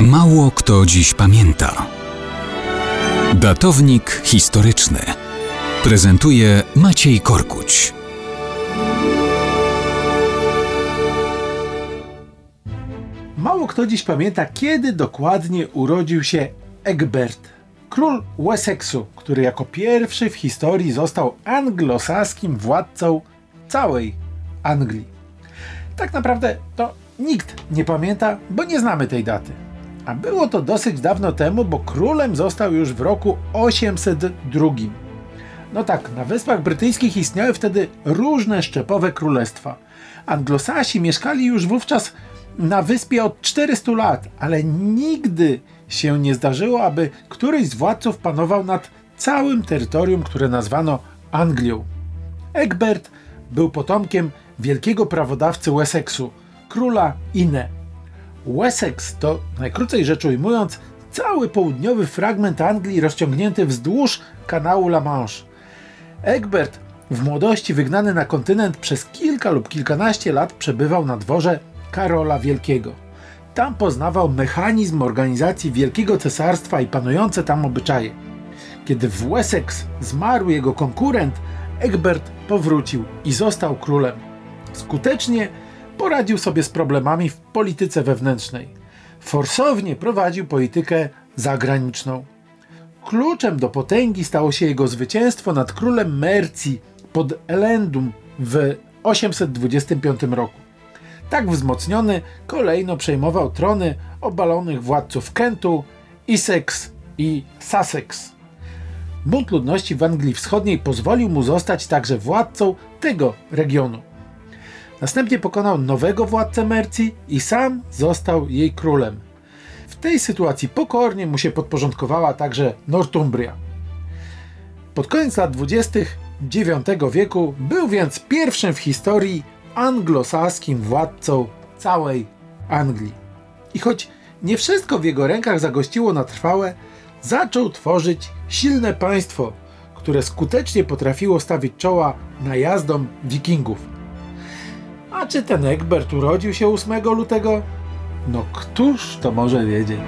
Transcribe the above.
Mało kto dziś pamięta. Datownik historyczny prezentuje Maciej Korkuć. Mało kto dziś pamięta, kiedy dokładnie urodził się Egbert, król Wessexu, który jako pierwszy w historii został anglosaskim władcą całej Anglii. Tak naprawdę to nikt nie pamięta, bo nie znamy tej daty. A było to dosyć dawno temu, bo królem został już w roku 802. No tak, na Wyspach Brytyjskich istniały wtedy różne szczepowe królestwa. Anglosasi mieszkali już wówczas na wyspie od 400 lat, ale nigdy się nie zdarzyło, aby któryś z władców panował nad całym terytorium, które nazwano Anglią. Egbert był potomkiem wielkiego prawodawcy Wessexu, króla Ine. Wessex to, najkrócej rzecz ujmując, cały południowy fragment Anglii rozciągnięty wzdłuż kanału La Manche. Egbert, w młodości wygnany na kontynent, przez kilka lub kilkanaście lat przebywał na dworze Karola Wielkiego. Tam poznawał mechanizm organizacji Wielkiego Cesarstwa i panujące tam obyczaje. Kiedy w Wessex zmarł jego konkurent, Egbert powrócił i został królem. Skutecznie poradził sobie z problemami w polityce wewnętrznej. Forsownie prowadził politykę zagraniczną. Kluczem do potęgi stało się jego zwycięstwo nad królem Mercji pod Elendum w 825 roku. Tak wzmocniony kolejno przejmował trony obalonych władców Kentu, Essex i Sussex. Bunt ludności w Anglii Wschodniej pozwolił mu zostać także władcą tego regionu. Następnie pokonał nowego władcę Mercji i sam został jej królem. W tej sytuacji pokornie mu się podporządkowała także Northumbria. Pod koniec lat 20. IX wieku był więc pierwszym w historii anglosaskim władcą całej Anglii. I choć nie wszystko w jego rękach zagościło na trwałe, zaczął tworzyć silne państwo, które skutecznie potrafiło stawić czoła najazdom wikingów. A czy ten Egbert urodził się 8 lutego? No któż to może wiedzieć?